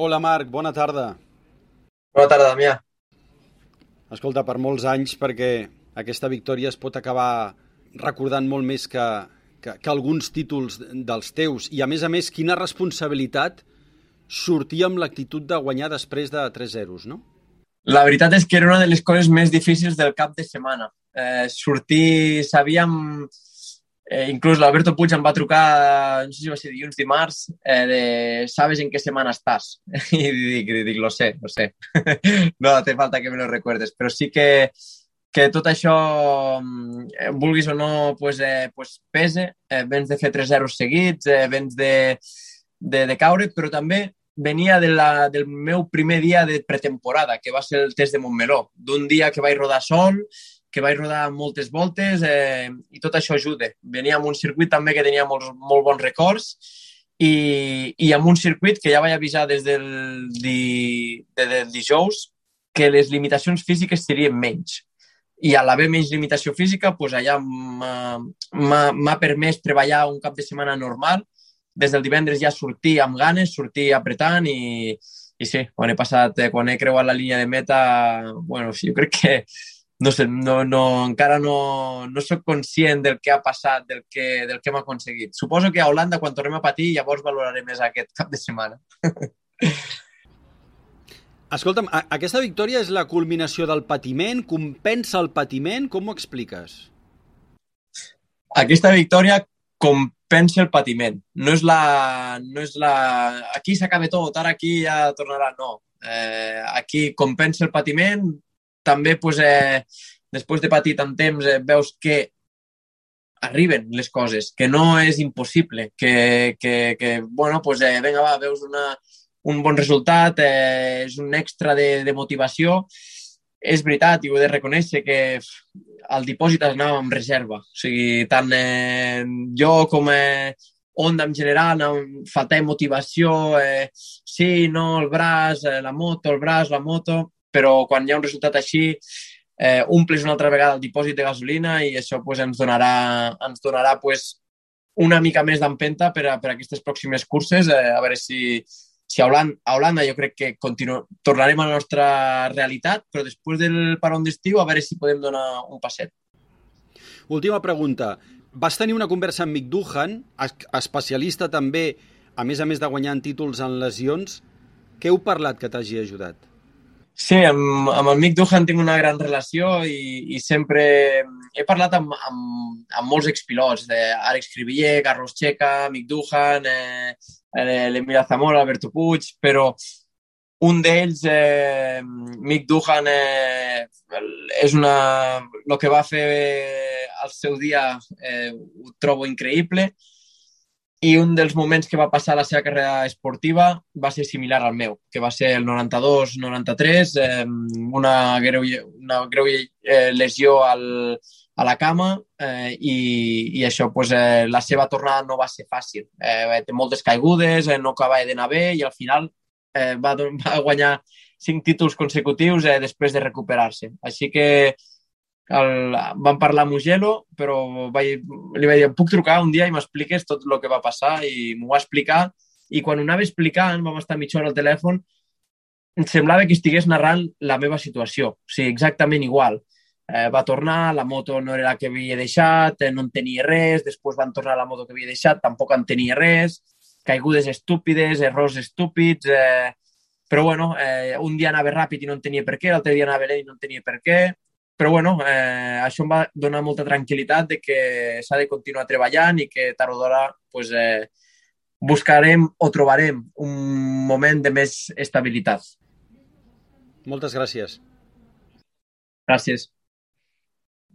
Hola Marc, bona tarda. Bona tarda, Damià. Escolta, per molts anys, perquè aquesta victòria es pot acabar recordant molt més que, que, que alguns títols dels teus. I a més a més, quina responsabilitat sortir amb l'actitud de guanyar després de 3-0, no? La veritat és que era una de les coses més difícils del cap de setmana. Eh, sortir, sabíem Eh, inclús l'Alberto Puig em va trucar, no sé si va ser dilluns, dimarts, eh, de ¿sabes en què setmana estàs? I dic, dic, lo sé, lo sé. no te falta que me lo recuerdes. Però sí que, que tot això, eh, vulguis o no, pues, eh, pues pese. Eh, vens de fer 3-0 seguits, eh, vens de, de, de caure, però també venia de la, del meu primer dia de pretemporada, que va ser el test de Montmeló, d'un dia que vaig rodar sol, que vaig rodar moltes voltes eh, i tot això ajuda. Venia amb un circuit també que tenia molts, molt bons records i, i amb un circuit que ja vaig avisar des del, di, de, del dijous que les limitacions físiques serien menys. I a l'haver menys limitació física, doncs allà m'ha permès treballar un cap de setmana normal. Des del divendres ja sortir amb ganes, sortir apretant i, i sí, quan he passat, eh, quan he creuat la línia de meta, bueno, jo crec que no sé, no, no, encara no, no sóc conscient del que ha passat, del que, del que hem aconseguit. Suposo que a Holanda, quan tornem a patir, llavors valoraré més aquest cap de setmana. Escolta'm, aquesta victòria és la culminació del patiment? Compensa el patiment? Com ho expliques? Aquesta victòria compensa el patiment. No és la... No és la... Aquí s'acaba tot, ara aquí ja tornarà. No. Eh, aquí compensa el patiment, també pues, eh, després de patir tant temps eh, veus que arriben les coses, que no és impossible, que, que, que bueno, pues, eh, vinga, va, veus una, un bon resultat, eh, és un extra de, de motivació. És veritat, i ho he de reconèixer, que al dipòsit anava amb reserva. O sigui, tant eh, jo com eh, Onda en general, faltava motivació, eh, sí, no, el braç, eh, la moto, el braç, la moto però quan hi ha un resultat així eh, omplis una altra vegada el dipòsit de gasolina i això pues, ens donarà, ens donarà pues, una mica més d'empenta per, a, per a aquestes pròximes curses, eh, a veure si, si a Holanda, a Holanda jo crec que continu, tornarem a la nostra realitat, però després del paron d'estiu a veure si podem donar un passet. Última pregunta. Vas tenir una conversa amb Mick Duhan, especialista també, a més a més de guanyar títols en lesions. Què heu parlat que t'hagi ajudat? Sí, amb, amb el Mick Duhan tinc una gran relació i, i sempre he parlat amb, amb, amb molts expilots, d'Àlex Cribiller, Carlos Checa, Mick Duhan, eh, eh Zamora, Alberto Puig, però un d'ells, eh, Mick Duhan, eh, és una... el que va fer al seu dia eh, ho trobo increïble i un dels moments que va passar la seva carrera esportiva va ser similar al meu, que va ser el 92-93, eh, una greu, una greu eh, lesió al, a la cama eh, i, i això, pues, eh, la seva tornada no va ser fàcil. Eh, té moltes caigudes, eh, no acaba d'anar bé i al final eh, va, va guanyar cinc títols consecutius eh, després de recuperar-se. Així que el, vam parlar amb Mugello, però vaig, li vaig dir, puc trucar un dia i m'expliques tot el que va passar? I m'ho va explicar. I quan ho anava explicant, vam estar mitja hora al telèfon, em semblava que estigués narrant la meva situació, o sigui, exactament igual. Eh, va tornar, la moto no era la que havia deixat, eh, no en tenia res, després van tornar la moto que havia deixat, tampoc en tenia res, caigudes estúpides, errors estúpids, eh, però bueno, eh, un dia anava ràpid i no en tenia per què, l'altre dia anava lent i no en tenia per què, però bueno, eh, això em va donar molta tranquil·litat de que s'ha de continuar treballant i que tard o d'hora pues, eh, buscarem o trobarem un moment de més estabilitat. Moltes gràcies. Gràcies.